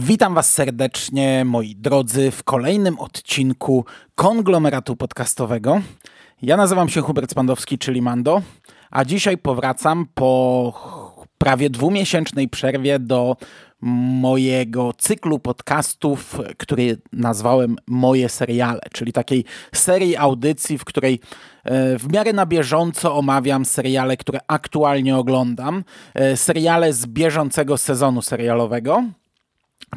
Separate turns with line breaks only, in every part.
Witam Was serdecznie, moi drodzy, w kolejnym odcinku konglomeratu podcastowego. Ja nazywam się Hubert Spandowski, czyli Mando, a dzisiaj powracam po prawie dwumiesięcznej przerwie do mojego cyklu podcastów, który nazwałem Moje seriale, czyli takiej serii audycji, w której e, w miarę na bieżąco omawiam seriale, które aktualnie oglądam, e, seriale z bieżącego sezonu serialowego.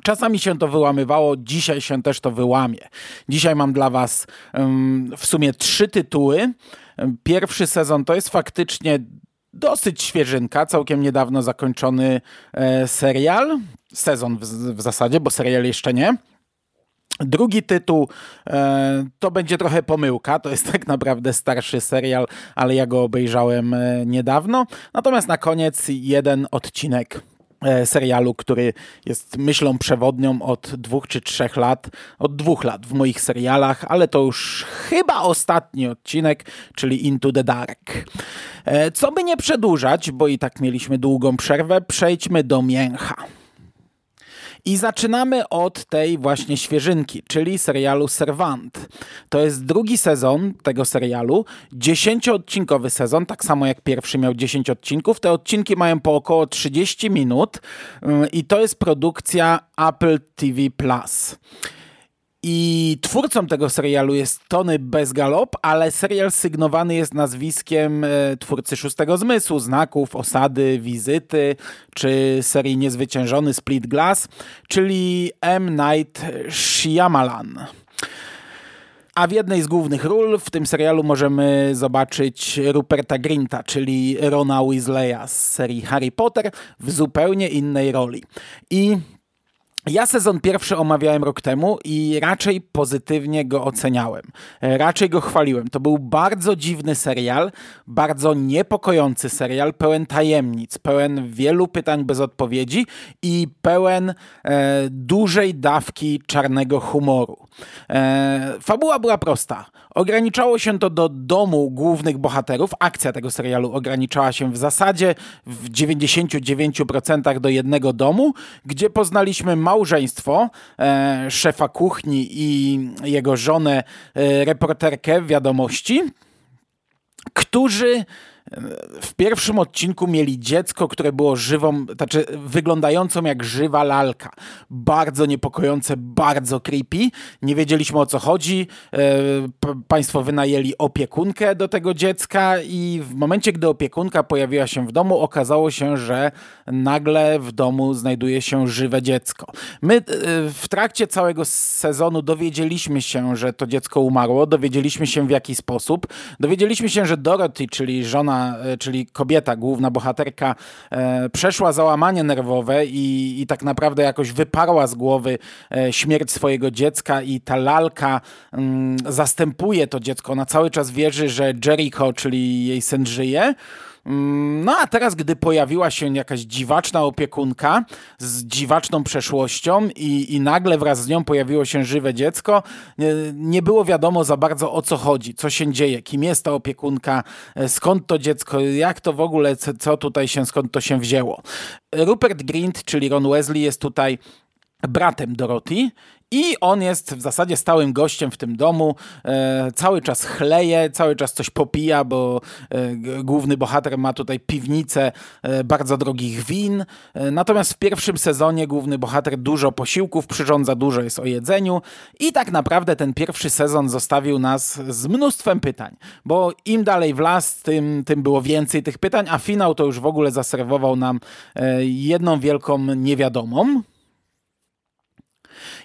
Czasami się to wyłamywało, dzisiaj się też to wyłamie. Dzisiaj mam dla Was um, w sumie trzy tytuły. Pierwszy sezon to jest faktycznie dosyć świeżynka, całkiem niedawno zakończony e, serial. Sezon w, w zasadzie, bo serial jeszcze nie. Drugi tytuł e, to będzie trochę pomyłka, to jest tak naprawdę starszy serial, ale ja go obejrzałem e, niedawno. Natomiast na koniec jeden odcinek serialu, który jest myślą przewodnią od dwóch czy trzech lat, od dwóch lat w moich serialach, ale to już chyba ostatni odcinek, czyli Into the Dark. E, co by nie przedłużać, bo i tak mieliśmy długą przerwę, przejdźmy do mięcha. I zaczynamy od tej właśnie świeżynki, czyli serialu Servant. To jest drugi sezon tego serialu, dziesięcioodcinkowy sezon, tak samo jak pierwszy miał 10 odcinków. Te odcinki mają po około 30 minut y, i to jest produkcja Apple TV Plus. I twórcą tego serialu jest Tony Bezgalop, ale serial sygnowany jest nazwiskiem e, twórcy Szóstego Zmysłu, Znaków, Osady, Wizyty, czy serii Niezwyciężony Split Glass, czyli M. Night Shyamalan. A w jednej z głównych ról w tym serialu możemy zobaczyć Ruperta Grinta, czyli Rona Weasleya z serii Harry Potter w zupełnie innej roli. I ja sezon pierwszy omawiałem rok temu i raczej pozytywnie go oceniałem. Raczej go chwaliłem. To był bardzo dziwny serial, bardzo niepokojący serial, pełen tajemnic, pełen wielu pytań bez odpowiedzi i pełen e, dużej dawki czarnego humoru. E, fabuła była prosta. Ograniczało się to do domu głównych bohaterów. Akcja tego serialu ograniczała się w zasadzie w 99% do jednego domu, gdzie poznaliśmy małżeństwo e, szefa kuchni i jego żonę, e, reporterkę wiadomości, którzy w pierwszym odcinku mieli dziecko, które było żywą, znaczy wyglądającą jak żywa lalka. Bardzo niepokojące, bardzo creepy. Nie wiedzieliśmy o co chodzi. E, państwo wynajęli opiekunkę do tego dziecka i w momencie, gdy opiekunka pojawiła się w domu, okazało się, że nagle w domu znajduje się żywe dziecko. My e, w trakcie całego sezonu dowiedzieliśmy się, że to dziecko umarło, dowiedzieliśmy się w jaki sposób. Dowiedzieliśmy się, że Dorothy, czyli żona E, czyli kobieta, główna bohaterka, e, przeszła załamanie nerwowe i, i tak naprawdę jakoś wyparła z głowy e, śmierć swojego dziecka i ta lalka mm, zastępuje to dziecko. Ona cały czas wierzy, że Jericho, czyli jej syn żyje. Mm, no a teraz, gdy pojawiła się jakaś dziwaczna opiekunka z dziwaczną przeszłością i, i nagle wraz z nią pojawiło się żywe dziecko, nie, nie było wiadomo za bardzo o co chodzi, co się dzieje, kim jest ta opiekunka, e, skąd to dziecko, jak to w ogóle, co tutaj się, skąd to się wzięło. Rupert Grint, czyli Ron Wesley jest tutaj bratem Dorothy i on jest w zasadzie stałym gościem w tym domu. E, cały czas chleje, cały czas coś popija, bo e, główny bohater ma tutaj piwnicę e, bardzo drogich win. E, natomiast w pierwszym sezonie główny bohater dużo posiłków przyrządza, dużo jest o jedzeniu. I tak naprawdę ten pierwszy sezon zostawił nas z mnóstwem pytań, bo im dalej w las, tym, tym było więcej tych pytań, a finał to już w ogóle zaserwował nam e, jedną wielką niewiadomą.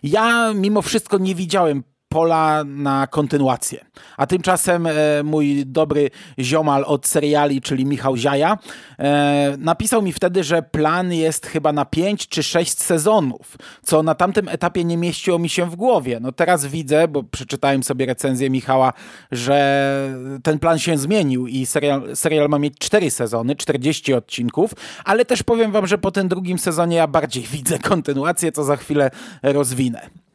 Ja mimo wszystko nie widziałem pola na kontynuację. A tymczasem e, mój dobry ziomal od seriali, czyli Michał Ziaja, e, napisał mi wtedy, że plan jest chyba na 5 czy 6 sezonów, co na tamtym etapie nie mieściło mi się w głowie. No teraz widzę, bo przeczytałem sobie recenzję Michała, że ten plan się zmienił i serial, serial ma mieć 4 sezony, 40 odcinków, ale też powiem wam, że po tym drugim sezonie ja bardziej widzę kontynuację, co za chwilę rozwinę.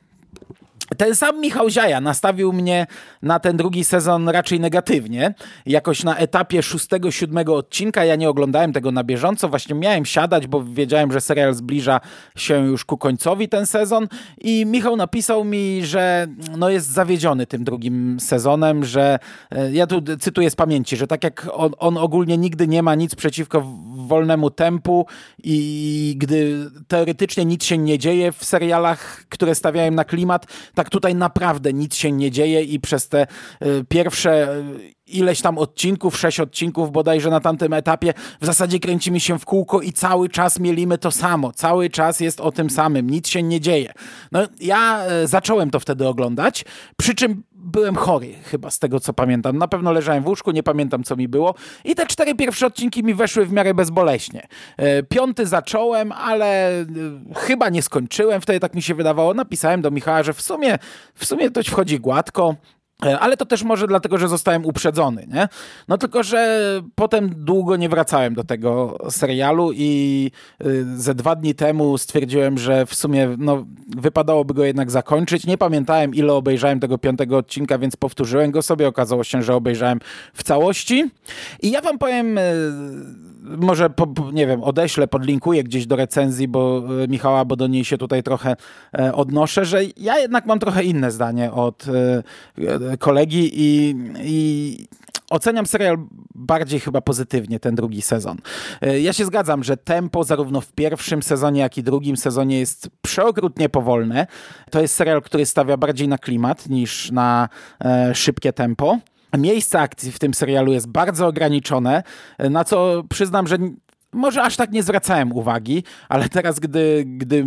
Ten sam Michał Ziaja nastawił mnie na ten drugi sezon raczej negatywnie. Jakoś na etapie szóstego, siódmego odcinka ja nie oglądałem tego na bieżąco. Właśnie miałem siadać, bo wiedziałem, że serial zbliża się już ku końcowi ten sezon i Michał napisał mi, że no jest zawiedziony tym drugim sezonem, że e, ja tu cytuję z pamięci, że tak jak on, on ogólnie nigdy nie ma nic przeciwko wolnemu tempu i gdy teoretycznie nic się nie dzieje w serialach, które stawiają na klimat, tak tutaj naprawdę nic się nie dzieje i przez te y, pierwsze y, ileś tam odcinków, sześć odcinków bodajże na tamtym etapie, w zasadzie kręcimy się w kółko i cały czas mielimy to samo. Cały czas jest o tym samym, nic się nie dzieje. No ja y, zacząłem to wtedy oglądać, przy czym byłem chory, chyba z tego co pamiętam. Na pewno leżałem w łóżku, nie pamiętam co mi było. I te cztery pierwsze odcinki mi weszły w miarę bezboleśnie. E, piąty zacząłem, ale e, chyba nie skończyłem. Wtedy tak mi się wydawało. Napisałem do Michała, że w sumie, w sumie to wchodzi gładko. E, ale to też może dlatego, że zostałem uprzedzony, nie? No tylko, że potem długo nie wracałem do tego serialu i y, ze dwa dni temu stwierdziłem, że w sumie no, wypadałoby go jednak zakończyć. Nie pamiętałem, ile obejrzałem tego piątego odcinka, więc powtórzyłem go sobie. Okazało się, że obejrzałem w całości. I ja wam powiem y, może, po, nie wiem, odeślę, podlinkuję gdzieś do recenzji, bo e, Michała, bo do niej się tutaj trochę e, odnoszę, że ja jednak mam trochę inne zdanie od kolegi i, i oceniam serial bardziej chyba pozytywnie, ten drugi sezon. Ja się zgadzam, że tempo zarówno w pierwszym sezonie, jak i drugim sezonie jest przeokrutnie powolne. To jest serial, który stawia bardziej na klimat niż na e, szybkie tempo. Miejsce akcji w tym serialu jest bardzo ograniczone, na co przyznam, że może aż tak nie zwracałem uwagi, ale teraz, gdy, gdy,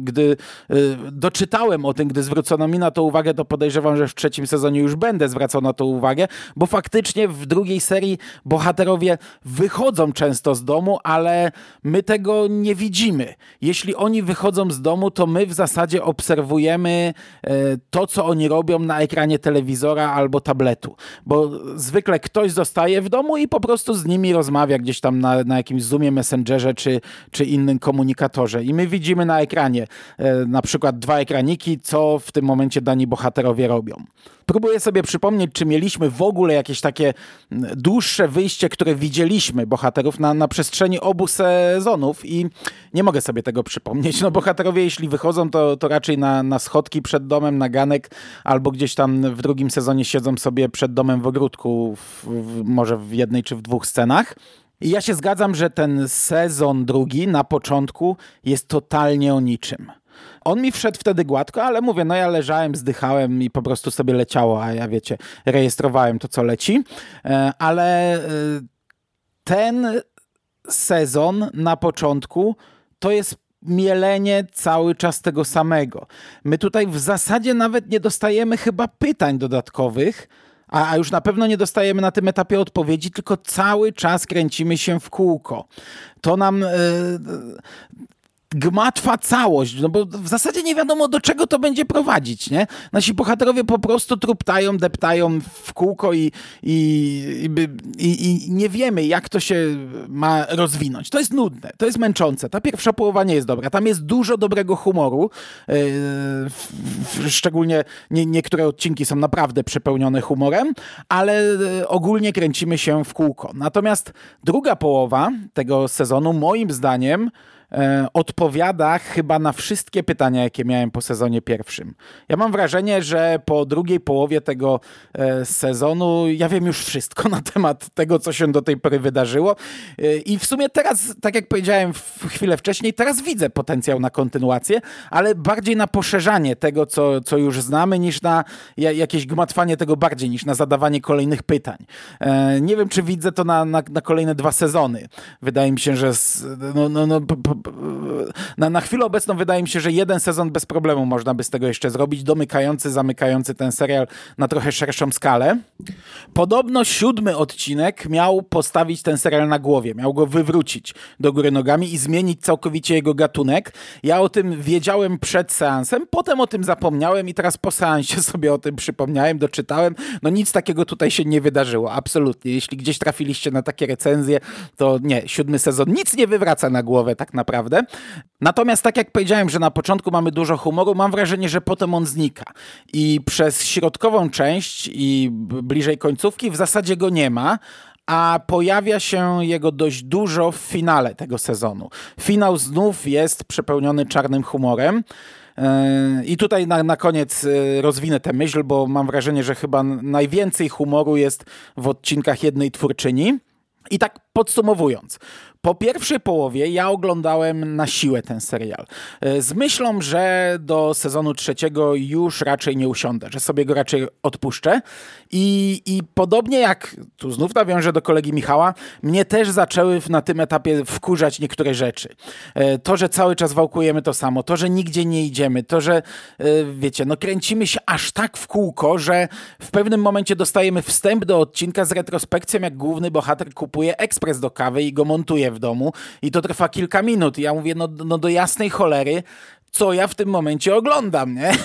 gdy y, doczytałem o tym, gdy zwrócono mi na to uwagę, to podejrzewam, że w trzecim sezonie już będę zwracał na to uwagę, bo faktycznie w drugiej serii bohaterowie wychodzą często z domu, ale my tego nie widzimy. Jeśli oni wychodzą z domu, to my w zasadzie obserwujemy y, to, co oni robią na ekranie telewizora albo tabletu, bo zwykle ktoś zostaje w domu i po prostu z nimi rozmawia gdzieś tam na, na jakimś Zoom Zoomie, Messengerze czy, czy innym komunikatorze. I my widzimy na ekranie e, na przykład dwa ekraniki, co w tym momencie dani bohaterowie robią. Próbuję sobie przypomnieć, czy mieliśmy w ogóle jakieś takie dłuższe wyjście, które widzieliśmy bohaterów na, na przestrzeni obu sezonów i nie mogę sobie tego przypomnieć. No bohaterowie, jeśli wychodzą, to, to raczej na, na schodki przed domem, na ganek, albo gdzieś tam w drugim sezonie siedzą sobie przed domem w ogródku, w, w, może w jednej czy w dwóch scenach. I ja się zgadzam, że ten sezon drugi na początku jest totalnie o niczym. On mi wszedł wtedy gładko, ale mówię, no ja leżałem, zdychałem i po prostu sobie leciało, a ja wiecie, rejestrowałem to, co leci. E, ale e, ten sezon na początku to jest mielenie cały czas tego samego. My tutaj w zasadzie nawet nie dostajemy chyba pytań dodatkowych, a, już na pewno nie dostajemy na tym etapie odpowiedzi, tylko cały czas kręcimy się w kółko. To nam. Yy, gmatwa całość, no bo w zasadzie nie wiadomo do czego to będzie prowadzić, nie? Nasi bohaterowie po prostu truptają, deptają w kółko i, i, i, i, nie wiemy jak to się ma rozwinąć. To jest nudne, to jest męczące. Ta pierwsza połowa nie jest dobra. Tam jest dużo dobrego humoru, yy, szczególnie nie, niektóre odcinki są naprawdę przepełnione humorem, ale yy, ogólnie kręcimy się w kółko. Natomiast druga połowa tego sezonu moim zdaniem E, odpowiada chyba na wszystkie pytania, jakie miałem po sezonie pierwszym. Ja mam wrażenie, że po drugiej połowie tego e, sezonu ja wiem już wszystko na temat tego, co się do tej pory wydarzyło. E, I w sumie teraz, tak jak powiedziałem chwilę wcześniej, teraz widzę potencjał na kontynuację, ale bardziej na poszerzanie tego, co, co już znamy, niż na jakieś gmatwanie tego bardziej, niż na zadawanie kolejnych pytań. Nie wiem, czy widzę to na, na, na kolejne dwa sezony. Wydaje mi się, że no, no, no, na, na chwilę obecną wydaje mi się, że jeden sezon bez problemu można by z tego jeszcze zrobić, domykający, zamykający ten serial na trochę szerszą skalę. Podobno siódmy odcinek miał postawić ten serial na głowie, miał go wywrócić do góry nogami i zmienić całkowicie jego gatunek. Ja o tym wiedziałem przed seansem, potem o tym zapomniałem i teraz po seansie sobie o tym przypomniałem, doczytałem. No nic takiego tutaj się nie wydarzyło, absolutnie. Jeśli gdzieś trafiliście na takie recenzje, to nie, siódmy sezon nic nie wywraca na głowę tak naprawdę naprawdę. Natomiast tak jak powiedziałem, że na początku mamy dużo humoru, mam wrażenie, że potem on znika. I przez środkową część i bliżej końcówki w zasadzie go nie ma, a pojawia się jego dość dużo w finale tego sezonu. Finał znów jest przepełniony czarnym humorem. I tutaj na, na koniec e, rozwinę tę myśl, bo mam wrażenie, że chyba najwięcej humoru jest w odcinkach jednej twórczyni. I tak podsumowując, po pierwszej połowie ja oglądałem na siłę ten serial. E, z myślą, że do sezonu trzeciego już raczej nie usiądę, że sobie go raczej odpuszczę. I, i podobnie jak, tu znów nawiążę do kolegi Michała, mnie też zaczęły na tym etapie wkurzać niektóre rzeczy. E, to, że cały czas wałkujemy to samo, to, że nigdzie nie idziemy, to, że e, wiecie, no kręcimy się aż tak w kółko, że w pewnym momencie dostajemy wstęp do odcinka z retrospekcją, jak główny bohater kupuje ekspres do kawy i go montuje w domu i to trwa kilka minut. I ja mówię, no, no do jasnej cholery, co ja w tym momencie oglądam, nie?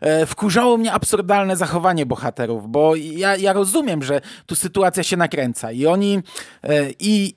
E, wkurzało mnie absurdalne zachowanie bohaterów, bo ja, ja rozumiem, że tu sytuacja się nakręca i oni e, i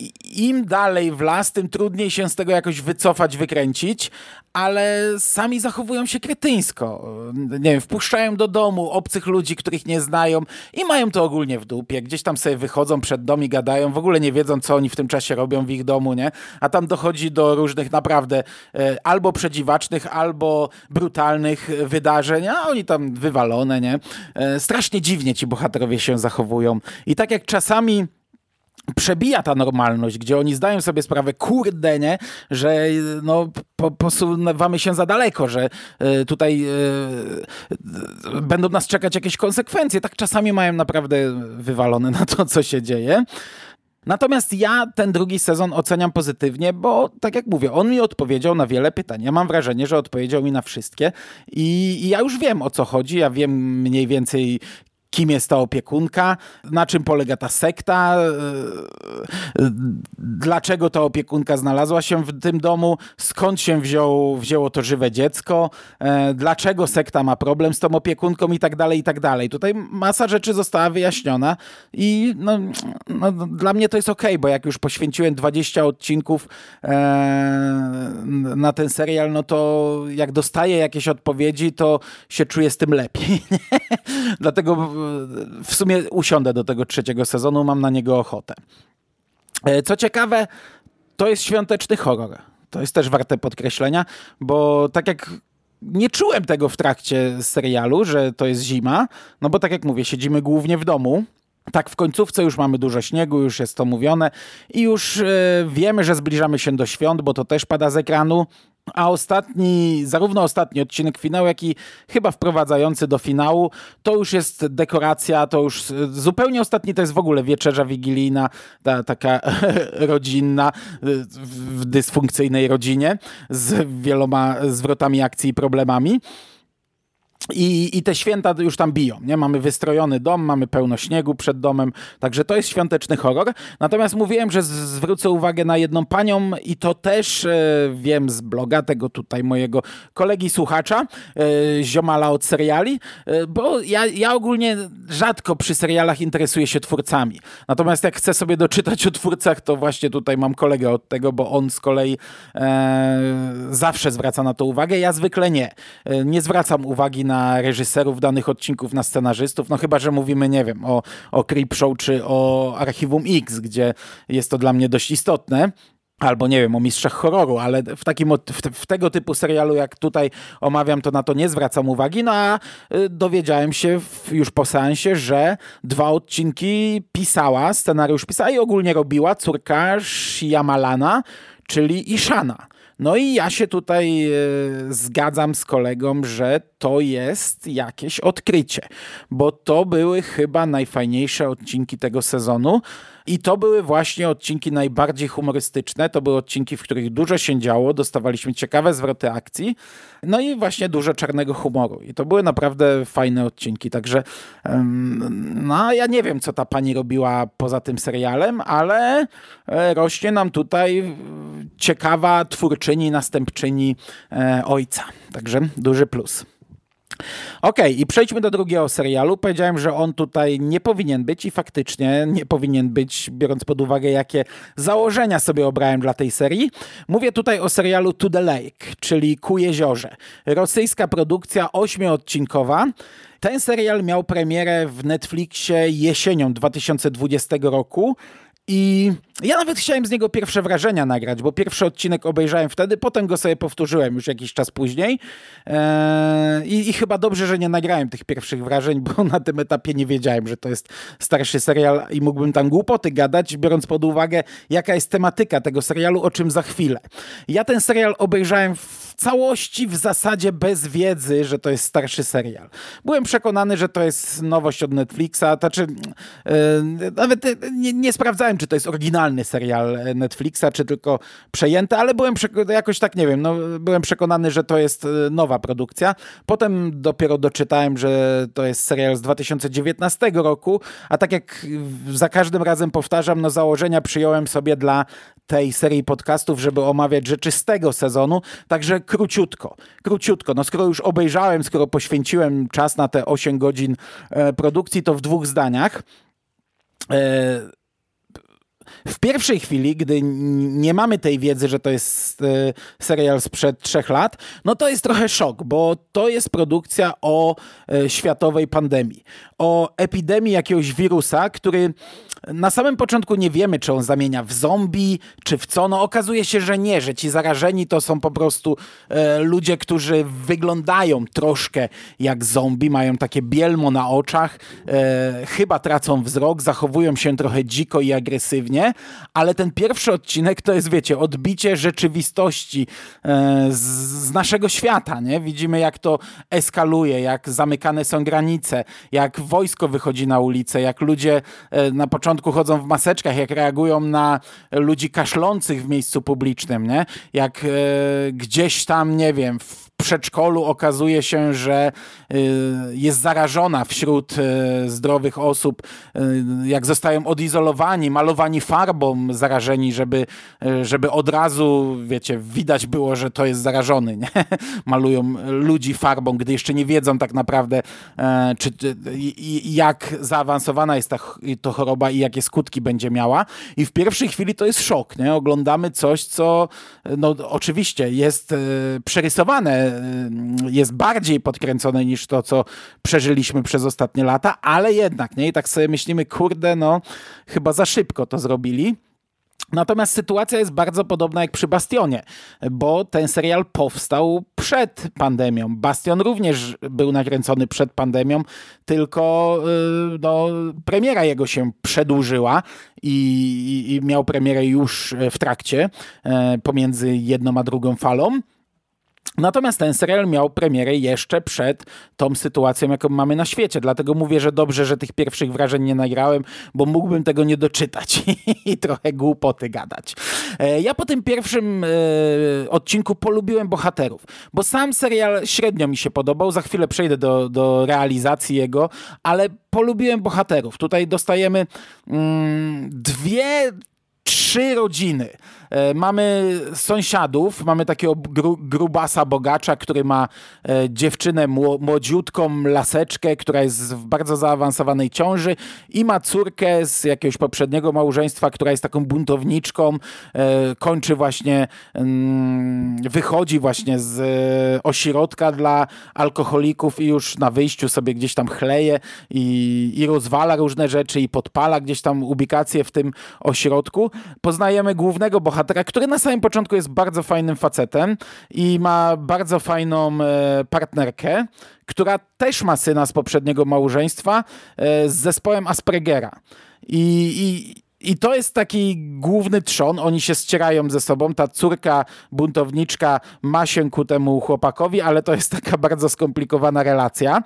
im dalej w las, tym trudniej się z tego jakoś wycofać, wykręcić, ale sami zachowują się kretyńsko. Nie wiem, wpuszczają do domu obcych ludzi, których nie znają i mają to ogólnie w dupie. Gdzieś tam sobie wychodzą przed dom i gadają, w ogóle nie wiedzą, co oni w tym czasie robią w ich domu, nie? A tam dochodzi do różnych naprawdę e, albo przedziwacznych, albo brutalnych wydarzeń, a oni tam wywalone, nie? E, strasznie dziwnie ci bohaterowie się zachowują. I tak jak czasami przebija ta normalność, gdzie oni zdają sobie sprawę, kurde, nie, że no, po, posuwamy się za daleko, że y, tutaj y, będą nas czekać jakieś konsekwencje. Tak czasami mają naprawdę wywalone na to, co się dzieje. Natomiast ja ten drugi sezon oceniam pozytywnie, bo tak jak mówię, on mi odpowiedział na wiele pytań. Ja mam wrażenie, że odpowiedział mi na wszystkie i, i ja już wiem o co chodzi. Ja wiem mniej więcej, kim jest ta opiekunka, na czym polega ta sekta, e, e, dlaczego ta opiekunka znalazła się w tym domu, skąd się wziął, wzięło to żywe dziecko, e, dlaczego sekta ma problem z tą opiekunką i tak dalej, i tak dalej. Tutaj masa rzeczy została wyjaśniona i no, no dla mnie to jest ok, bo jak już poświęciłem 20 odcinków na ten serial, no to jak dostaję jakieś odpowiedzi, to się czuję z tym lepiej. Dlatego w sumie usiądę do tego trzeciego sezonu, mam na niego ochotę. E, co ciekawe, to jest świąteczny horror. To jest też warte podkreślenia, bo tak jak nie czułem tego w trakcie serialu, że to jest zima, no bo tak jak mówię, siedzimy głównie w domu. Tak, w końcówce już mamy dużo śniegu, już jest to mówione i już yy, wiemy, że zbliżamy się do świąt, bo to też pada z ekranu. A ostatni, zarówno ostatni odcinek finału, jak i chyba wprowadzający do finału, to już jest dekoracja, to już zupełnie ostatni to jest w ogóle wieczerza wigilijna, ta, taka rodzinna, w dysfunkcyjnej rodzinie z wieloma zwrotami akcji i problemami. I, I te święta już tam biją, nie? Mamy wystrojony dom, mamy pełno śniegu przed domem, także to jest świąteczny horror. Natomiast mówiłem, że zwrócę uwagę na jedną panią i to też e, wiem z bloga tego tutaj mojego kolegi słuchacza, e, ziomala od seriali, e, bo ja, ja ogólnie rzadko przy serialach interesuję się twórcami. Natomiast jak chcę sobie doczytać o twórcach, to właśnie tutaj mam kolegę od tego, bo on z kolei e, zawsze zwraca na to uwagę, ja zwykle nie. E, nie zwracam uwagi na na reżyserów danych odcinków, na scenarzystów, no chyba, że mówimy, nie wiem, o, o Creep Show czy o Archiwum X, gdzie jest to dla mnie dość istotne albo nie wiem, o mistrzach horroru, ale w takim w, w, tego typu serialu, jak tutaj omawiam, to na to nie zwracam uwagi. No a y, dowiedziałem się w, już po seansie, że dwa odcinki pisała, scenariusz pisała i ogólnie robiła córka Shyamalana, czyli Ishana. No i ja się tutaj e, zgadzam z kolegą, że to jest jakieś odkrycie, bo to były chyba najfajniejsze odcinki tego sezonu. I to były właśnie odcinki najbardziej humorystyczne. To były odcinki, w których dużo się działo, dostawaliśmy ciekawe zwroty akcji, no i właśnie dużo czarnego humoru. I to były naprawdę fajne odcinki. Także, no ja nie wiem, co ta pani robiła poza tym serialem, ale e, rośnie nam tutaj ciekawa twórczyni, następczyni e, ojca. Także duży plus. Okej, okay, i przejdźmy do drugiego serialu. Powiedziałem, że on tutaj nie powinien być i faktycznie nie powinien być, biorąc pod uwagę, jakie założenia sobie obrałem dla tej serii. Mówię tutaj o serialu To the Lake, czyli Ku jeziorze. Rosyjska produkcja ośmioodcinkowa. Ten serial miał premierę w Netflixie jesienią 2020 roku i ja nawet chciałem z niego pierwsze wrażenia nagrać, bo pierwszy odcinek obejrzałem wtedy, potem go sobie powtórzyłem już jakiś czas później. Eee, i, I, chyba dobrze, że nie nagrałem tych pierwszych wrażeń, bo na tym etapie nie wiedziałem, że to jest starszy serial i mógłbym tam głupoty gadać, biorąc pod uwagę, jaka jest tematyka tego serialu, o czym za chwilę. Ja ten serial obejrzałem w całości, w zasadzie bez wiedzy, że to jest starszy serial. Byłem przekonany, że to jest nowość od Netflixa, to znaczy e, nawet nie, nie sprawdzałem, czy to jest oryginalny serial Netflixa, czy tylko przejęty, ale byłem jakoś tak, nie wiem, no, byłem przekonany, że to jest e, nowa produkcja. Potem dopiero doczytałem, że to jest serial z 2019 roku, a tak jak za każdym razem powtarzam, no założenia przyjąłem sobie dla tej serii podcastów, żeby omawiać rzeczy z tego sezonu, także króciutko, króciutko. No skoro już obejrzałem, skoro poświęciłem czas na te 8 godzin e, produkcji, to w dwóch zdaniach. W pierwszej chwili, gdy nie mamy tej wiedzy, że to jest e, serial sprzed trzech lat, no to jest trochę szok, bo to jest produkcja o e, światowej pandemii, o epidemii jakiegoś wirusa, który na samym początku nie wiemy, czy on zamienia w zombie, czy w co. No okazuje się, że nie, że ci zarażeni to są po prostu e, ludzie, którzy wyglądają troszkę jak zombie, mają takie bielmo na oczach, e, chyba tracą wzrok, zachowują się trochę dziko i agresywnie, ale ten pierwszy odcinek to jest, wiecie, odbicie rzeczywistości e, z, z naszego świata, nie? Widzimy, jak to eskaluje, jak zamykane są granice, jak wojsko wychodzi na ulicę, jak ludzie e, na początku początku chodzą w maseczkach, jak reagują na ludzi kaszlących w miejscu publicznym, nie? Jak e, gdzieś tam, nie wiem, w przedszkolu okazuje się, że y, jest zarażona wśród y, zdrowych osób, y, jak zostają odizolowani, malowani farbą zarażeni, żeby, żeby od razu, wiecie, widać było, że to jest zarażony. Nie? Malują ludzi farbą, gdy jeszcze nie wiedzą tak naprawdę, e, czy, jak zaawansowana jest ta to choroba i jakie skutki będzie miała. I w pierwszej chwili to jest szok. Nie? Oglądamy coś, co no, oczywiście jest przerysowane Y, jest bardziej podkręcone niż to, co przeżyliśmy przez ostatnie lata, ale jednak, nie? I tak sobie myślimy, kurde, no chyba za szybko to zrobili. Natomiast sytuacja jest bardzo podobna jak przy Bastionie, bo ten serial powstał przed pandemią. Bastion również był nakręcony przed pandemią, tylko y, no, premiera jego się przedłużyła i, i miał premierę już w trakcie e, pomiędzy jedną a drugą falą. Natomiast ten serial miał premierę jeszcze przed tą sytuacją, jaką mamy na świecie. Dlatego mówię, że dobrze, że tych pierwszych wrażeń nie nagrałem, bo mógłbym tego nie doczytać i trochę głupoty gadać. E, ja po tym pierwszym e, odcinku polubiłem bohaterów, bo sam serial średnio mi się podobał. Za chwilę przejdę do, do realizacji jego, ale polubiłem bohaterów. Tutaj dostajemy mm, dwie, trzy rodziny mamy sąsiadów, mamy takiego gru, grubasa bogacza, który ma e, dziewczynę młodziutką, laseczkę, która jest w bardzo zaawansowanej ciąży i ma córkę z jakiegoś poprzedniego małżeństwa, która jest taką buntowniczką, e, kończy właśnie, mm, wychodzi właśnie z ośrodka dla alkoholików i już na wyjściu sobie gdzieś tam chleje i, i rozwala różne rzeczy i podpala gdzieś tam ubikację w tym ośrodku. Poznajemy głównego bohatera bohatera, który na samym początku jest bardzo fajnym facetem i ma bardzo fajną e, partnerkę, która też ma syna z poprzedniego małżeństwa e, z zespołem Aspergera. I, i i to jest taki główny trzon, oni się ścierają ze sobą, ta córka buntowniczka ma się ku temu chłopakowi, ale to jest taka bardzo skomplikowana relacja.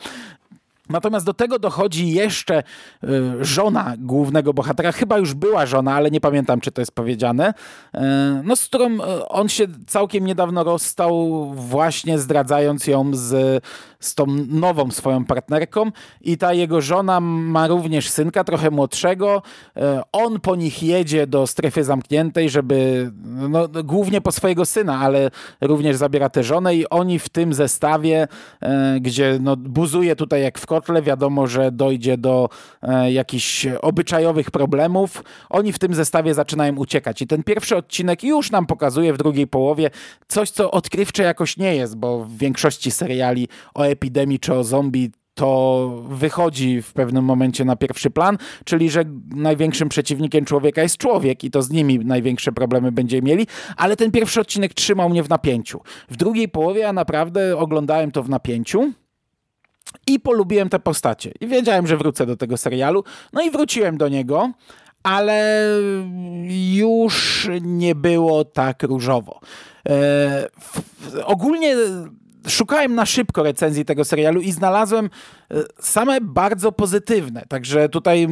Natomiast do tego dochodzi jeszcze y, żona głównego bohatera, chyba już była żona, ale nie pamiętam, czy to jest powiedziane, y, no, z którą y, on się całkiem niedawno rozstał, właśnie zdradzając ją z z tą nową swoją partnerką i ta jego żona ma również synka, trochę młodszego. E, on po nich jedzie do strefy zamkniętej, żeby, no, głównie po swojego syna, ale również zabiera tę żonę i oni w tym zestawie, e, gdzie no, buzuje tutaj jak w kotle, wiadomo, że dojdzie do e, jakichś obyczajowych problemów, oni w tym zestawie zaczynają uciekać i ten pierwszy odcinek już nam pokazuje w drugiej połowie coś, co odkrywcze jakoś nie jest, bo w większości seriali o epidemii czy o zombie to wychodzi w pewnym momencie na pierwszy plan, czyli że największym przeciwnikiem człowieka jest człowiek i to z nimi największe problemy będziemy mieli, ale ten pierwszy odcinek trzymał mnie w napięciu. W drugiej połowie ja naprawdę oglądałem to w napięciu. I polubiłem te postacie. I wiedziałem, że wrócę do tego serialu. No i wróciłem do niego, ale już nie było tak różowo. E, ogólnie szukałem na szybko recenzji tego serialu i znalazłem e, same bardzo pozytywne. Także tutaj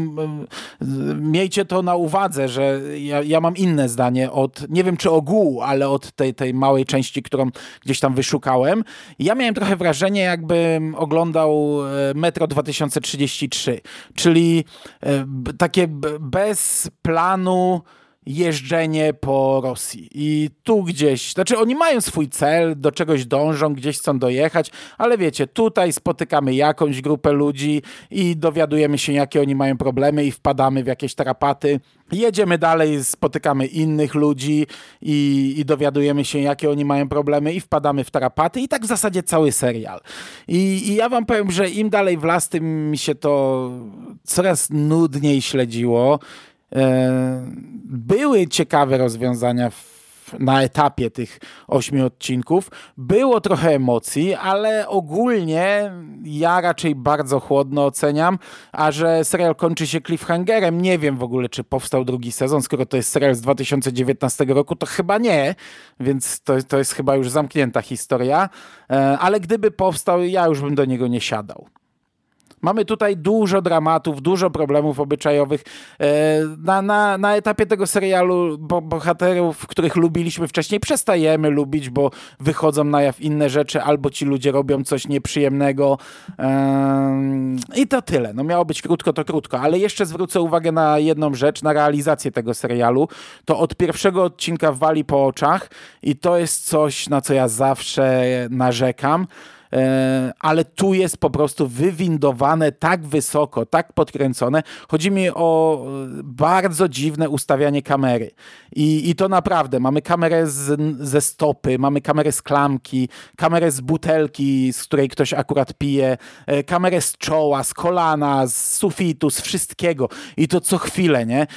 miejcie to na uwadze, że ja, ja, mam inne zdanie od, nie wiem czy ogółu, ale od tej, tej małej części, którą gdzieś tam wyszukałem. Ja miałem trochę wrażenie, jakbym oglądał e, Metro 2033, czyli e, takie bez planu jeżdżenie po Rosji. I tu gdzieś, znaczy oni mają swój cel, do czegoś dążą, gdzieś chcą dojechać, ale wiecie, tutaj spotykamy jakąś grupę ludzi i dowiadujemy się, jakie oni mają problemy i wpadamy w jakieś tarapaty. Jedziemy dalej, spotykamy innych ludzi i, i dowiadujemy się, jakie oni mają problemy i wpadamy w tarapaty i tak w zasadzie cały serial. I, I ja wam powiem, że im dalej w las, tym mi się to coraz nudniej śledziło były ciekawe rozwiązania na etapie tych ośmiu odcinków. Było trochę emocji, ale ogólnie ja raczej bardzo chłodno oceniam, a że serial kończy się cliffhangerem, nie wiem w ogóle, czy powstał drugi sezon, skoro to jest serial z 2019 roku, to chyba nie, więc to, to jest chyba już zamknięta historia, e, ale gdyby powstał, ja już bym do niego nie siadał. Mamy tutaj dużo dramatów, dużo problemów obyczajowych. E, na, na, na etapie tego serialu bo, bohaterów, których lubiliśmy wcześniej, przestajemy lubić, bo wychodzą na jaw inne rzeczy, albo ci ludzie robią coś nieprzyjemnego. I to tyle. No miało być krótko, to krótko, ale jeszcze zwrócę uwagę na jedną rzecz, na realizację tego serialu. To od pierwszego odcinka wali po oczach i to jest coś, na co ja zawsze narzekam. E, ale tu jest po prostu wywindowane tak wysoko, tak podkręcone. Chodzi mi o e, bardzo dziwne ustawianie kamery. I, i to naprawdę, mamy kamerę z, ze stopy, mamy kamerę z klamki, kamerę z butelki, z której ktoś akurat pije, e, kamerę z czoła, z kolana, z sufitu, z wszystkiego. I to co chwilę, nie?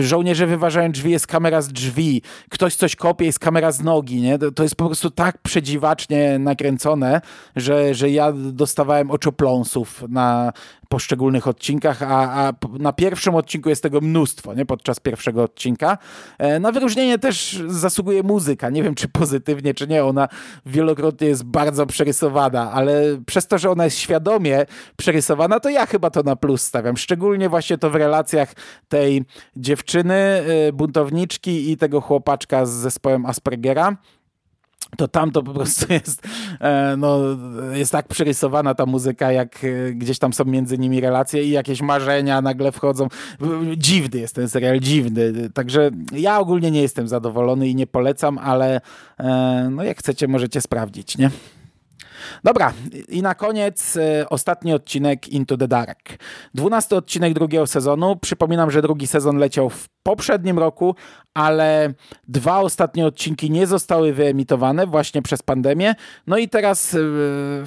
Żołnierze wyważają drzwi, jest kamera z drzwi, ktoś coś kopie, jest kamera z nogi, nie? To jest po prostu tak przedziwacznie nakręcone, że, że ja dostawałem oczopląsów na poszczególnych odcinkach, a, a na pierwszym odcinku jest tego mnóstwo, nie? Podczas pierwszego odcinka. E, na wyróżnienie też zasługuje muzyka. Nie wiem, czy pozytywnie, czy nie. Ona wielokrotnie jest bardzo przerysowana, ale przez to, że ona jest świadomie przerysowana, to ja chyba to na plus stawiam. Szczególnie właśnie to w relacjach tej dziewczyny, e, buntowniczki i tego chłopaczka z zespołem Aspergera to tam to po prostu jest, e, no, jest tak przerysowana ta muzyka, jak e, gdzieś tam są między nimi relacje i jakieś marzenia nagle wchodzą. Dziwny jest ten serial, dziwny. Także ja ogólnie nie jestem zadowolony i nie polecam, ale e, no jak chcecie, możecie sprawdzić, nie? Dobra, i na koniec ostatni odcinek Into the Dark. Dwunasty odcinek drugiego sezonu. Przypominam, że drugi sezon leciał w poprzednim roku, ale dwa ostatnie odcinki nie zostały wyemitowane właśnie przez pandemię. No i teraz e,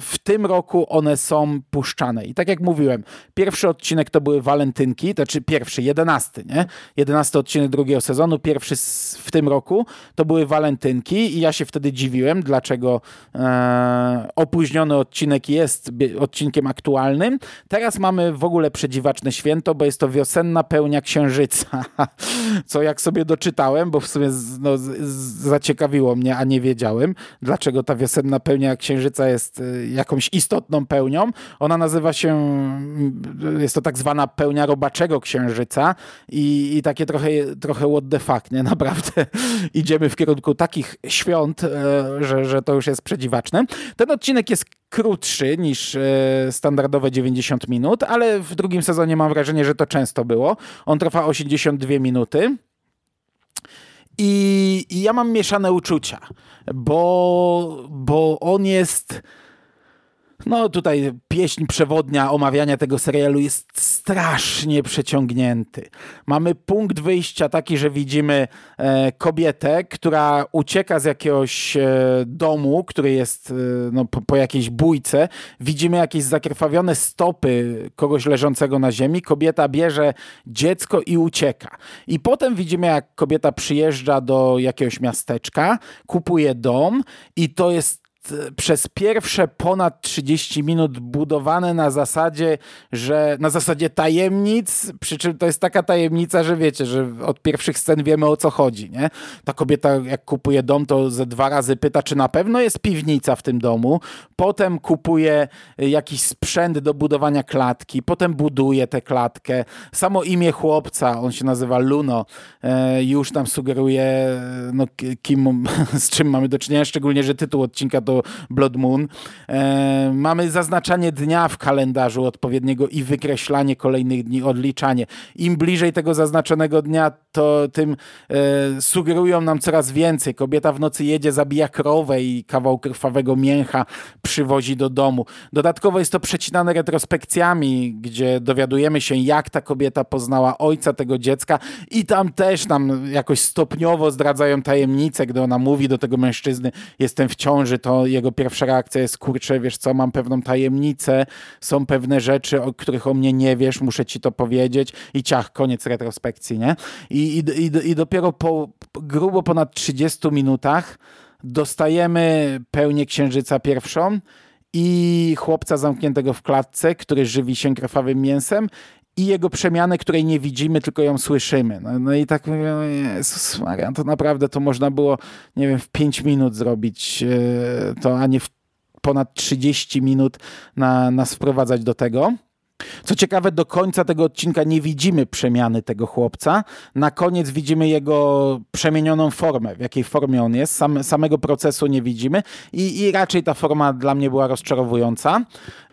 w tym roku one są puszczane. I tak jak mówiłem, pierwszy odcinek to były walentynki, to znaczy pierwszy, jedenasty, nie? Jedenasty odcinek drugiego sezonu, pierwszy w tym roku to były walentynki i ja się wtedy dziwiłem, dlaczego e, opóźniony odcinek jest odcinkiem aktualnym. Teraz mamy w ogóle przedziwaczne święto, bo jest to wiosenna pełnia księżyca. co jak sobie doczytałem, bo w sumie no, zaciekawiło mnie, a nie wiedziałem, dlaczego ta wiosenna pełnia księżyca jest y, jakąś istotną pełnią. Ona nazywa się, mm, jest to tak zwana pełnia robaczego księżyca i, i takie trochę, trochę what the fuck, nie? Naprawdę idziemy w kierunku takich świąt, e, że, że to już jest przedziwaczne. Ten odcinek jest krótszy niż e, standardowe 90 minut, ale w drugim sezonie mam wrażenie, że to często było. On trwa 82 minuty. I, I, ja mam mieszane uczucia, bo, bo on jest no tutaj pieśń przewodnia omawiania tego serialu jest strasznie przeciągnięty. Mamy punkt wyjścia taki, że widzimy e, kobietę, która ucieka z jakiegoś e, domu, który jest e, no, po, po, jakiejś bójce. Widzimy jakieś zakrwawione stopy kogoś leżącego na ziemi. Kobieta bierze dziecko i ucieka. I potem widzimy, jak kobieta przyjeżdża do jakiegoś miasteczka, kupuje dom i to jest przez pierwsze ponad 30 minut budowane na zasadzie, że na zasadzie tajemnic, przy czym to jest taka tajemnica, że wiecie, że od pierwszych scen wiemy o co chodzi, nie? Ta kobieta jak kupuje dom, to ze dwa razy pyta, czy na pewno jest piwnica w tym domu, potem kupuje jakiś sprzęt do budowania klatki, potem buduje tę klatkę. Samo imię chłopca, on się nazywa Luno, e, już nam sugeruje, no, kim, z czym mamy do czynienia, szczególnie, że tytuł odcinka to Blood Moon. E, mamy zaznaczanie dnia w kalendarzu odpowiedniego i wykreślanie kolejnych dni, odliczanie. Im bliżej tego zaznaczonego dnia, to tym e, sugerują nam coraz więcej. Kobieta w nocy jedzie, zabija krowę i kawał krwawego mięcha przywozi do domu. Dodatkowo jest to przecinane retrospekcjami, gdzie dowiadujemy się, jak ta kobieta poznała ojca tego dziecka i tam też nam jakoś stopniowo zdradzają tajemnicę, gdy ona mówi do tego mężczyzny, jestem w ciąży, to jego pierwsza reakcja jest, kurczę, wiesz co, mam pewną tajemnicę, są pewne rzeczy, o których o mnie nie wiesz, muszę ci to powiedzieć i ciach, koniec retrospekcji, nie? I, i, i, i dopiero po grubo ponad 30 minutach dostajemy pełnię księżyca pierwszą i chłopca zamkniętego w klatce, który żywi się krwawym mięsem i jego przemianę, której nie widzimy, tylko ją słyszymy. No, no i tak mówię, Jezus Maria, to naprawdę to można było, nie wiem, w 5 minut zrobić e, to, a nie w ponad 30 minut na, nas wprowadzać do tego. Co ciekawe, do końca tego odcinka nie widzimy przemiany tego chłopca. Na koniec widzimy jego przemienioną formę, w jakiej formie on jest. Sam, samego procesu nie widzimy i, i raczej ta forma dla mnie była rozczarowująca.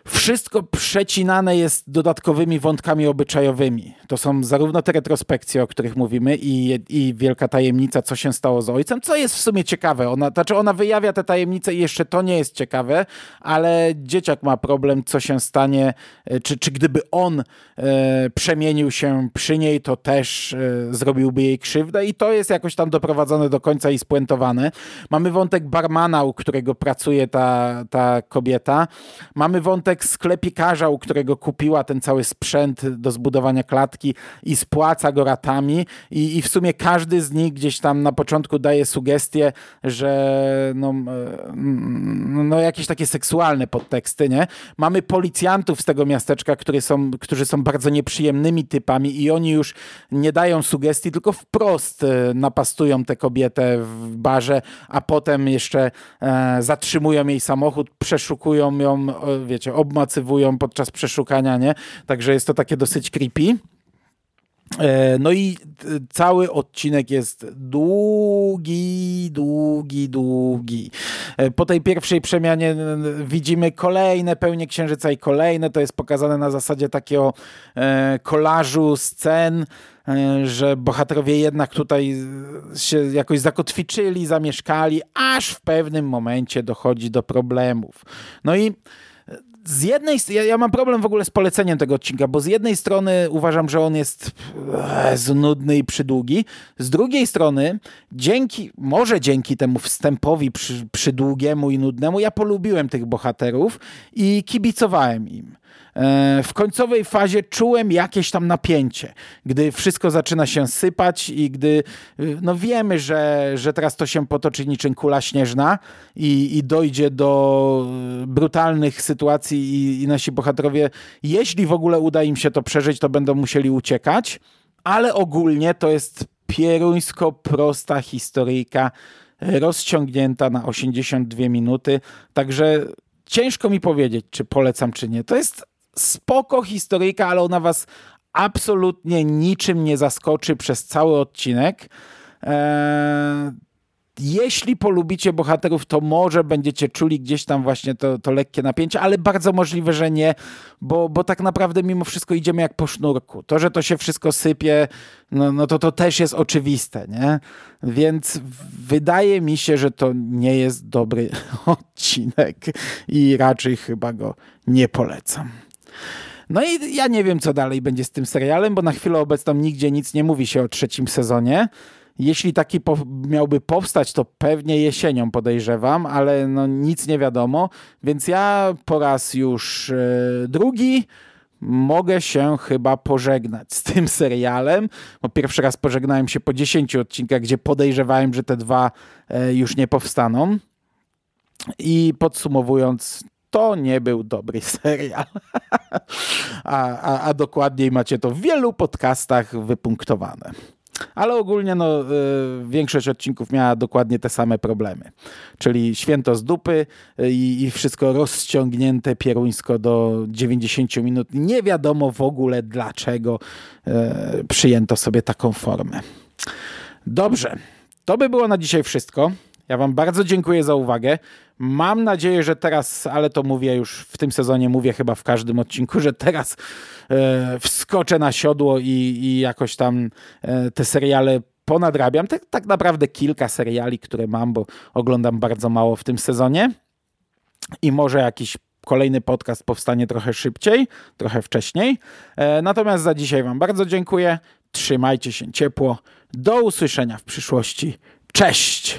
Wszystko przecinane jest dodatkowymi wątkami obyczajowymi. To są zarówno te retrospekcje, o których mówimy, i, i wielka tajemnica, co się stało z ojcem, co jest w sumie ciekawe. Ona, znaczy ona wyjawia te tajemnice i jeszcze to nie jest ciekawe, ale dzieciak ma problem, co się stanie, e, czy, czy gdyby on e, przemienił się przy niej, to też e, zrobiłby jej krzywdę i to jest jakoś tam doprowadzone do końca i spuentowane. Mamy wątek barmana, u którego pracuje ta, ta kobieta. Mamy wątek wątek sklepikarza, u którego kupiła ten cały sprzęt do zbudowania klatki i spłaca go ratami i, i w sumie każdy z nich gdzieś tam na początku daje sugestię, że no, e, no jakieś takie seksualne podteksty, nie? Mamy policjantów z tego miasteczka, które są, którzy są bardzo nieprzyjemnymi typami i oni już nie dają sugestii, tylko wprost e, napastują tę kobietę w barze, a potem jeszcze e, zatrzymują jej samochód, przeszukują ją, wiecie, obmacywują podczas przeszukania, nie? Także jest to takie dosyć creepy. E, no i e, cały odcinek jest długi, długi, długi. E, po tej pierwszej przemianie widzimy kolejne pełnie księżyca i kolejne. To jest pokazane na zasadzie takiego kolażu scen, że bohaterowie jednak tutaj się jakoś zakotwiczyli, zamieszkali, aż w pewnym momencie dochodzi do problemów. No i z jednej ja, ja mam problem w ogóle z poleceniem tego odcinka, bo z jednej strony uważam, że on jest e, nudny i przydługi, z drugiej strony dzięki, może dzięki temu wstępowi przy, przydługiemu i nudnemu, ja polubiłem tych bohaterów i kibicowałem im. E, w końcowej fazie czułem jakieś tam napięcie, gdy wszystko zaczyna się sypać i gdy y, no wiemy, że, że teraz to się potoczy niczym kula śnieżna i, i dojdzie do y, brutalnych sytuacji i, i nasi bohaterowie, jeśli w ogóle uda im się to przeżyć, to będą musieli uciekać ale ogólnie to jest pieruńsko prosta historyjka, rozciągnięta na 82 minuty, także ciężko mi powiedzieć, czy polecam, czy nie. To jest spoko historyjka, ale ona was absolutnie niczym nie zaskoczy przez cały odcinek. Eee, jeśli polubicie bohaterów, to może będziecie czuli gdzieś tam właśnie to, to lekkie napięcie, ale bardzo możliwe, że nie, bo, bo tak naprawdę mimo wszystko idziemy jak po sznurku. To, że to się wszystko sypie, no, no to to też jest oczywiste, nie? Więc wydaje mi się, że to nie jest dobry odcinek i raczej chyba go nie polecam. No i ja nie wiem, co dalej będzie z tym serialem, bo na chwilę obecną nigdzie nic nie mówi się o trzecim sezonie. Jeśli taki po miałby powstać, to pewnie jesienią podejrzewam, ale no nic nie wiadomo, więc ja po raz już yy, drugi mogę się chyba pożegnać z tym serialem, bo pierwszy raz pożegnałem się po 10 odcinkach, gdzie podejrzewałem, że te dwa yy, już nie powstaną. I podsumowując, to nie był dobry serial. a, a, a dokładniej macie to w wielu podcastach wypunktowane. Ale ogólnie no, y, większość odcinków miała dokładnie te same problemy. Czyli święto z dupy y, i, i wszystko rozciągnięte pieruńsko do 90 minut. Nie wiadomo w ogóle dlaczego y, przyjęto sobie taką formę. Dobrze, to by było na dzisiaj wszystko. Ja Wam bardzo dziękuję za uwagę. Mam nadzieję, że teraz, ale to mówię już w tym sezonie, mówię chyba w każdym odcinku, że teraz e, wskoczę na siodło i, i jakoś tam e, te seriale ponadrabiam. Tak, tak naprawdę kilka seriali, które mam, bo oglądam bardzo mało w tym sezonie. I może jakiś kolejny podcast powstanie trochę szybciej, trochę wcześniej. E, natomiast za dzisiaj Wam bardzo dziękuję. Trzymajcie się ciepło. Do usłyszenia w przyszłości. Cześć!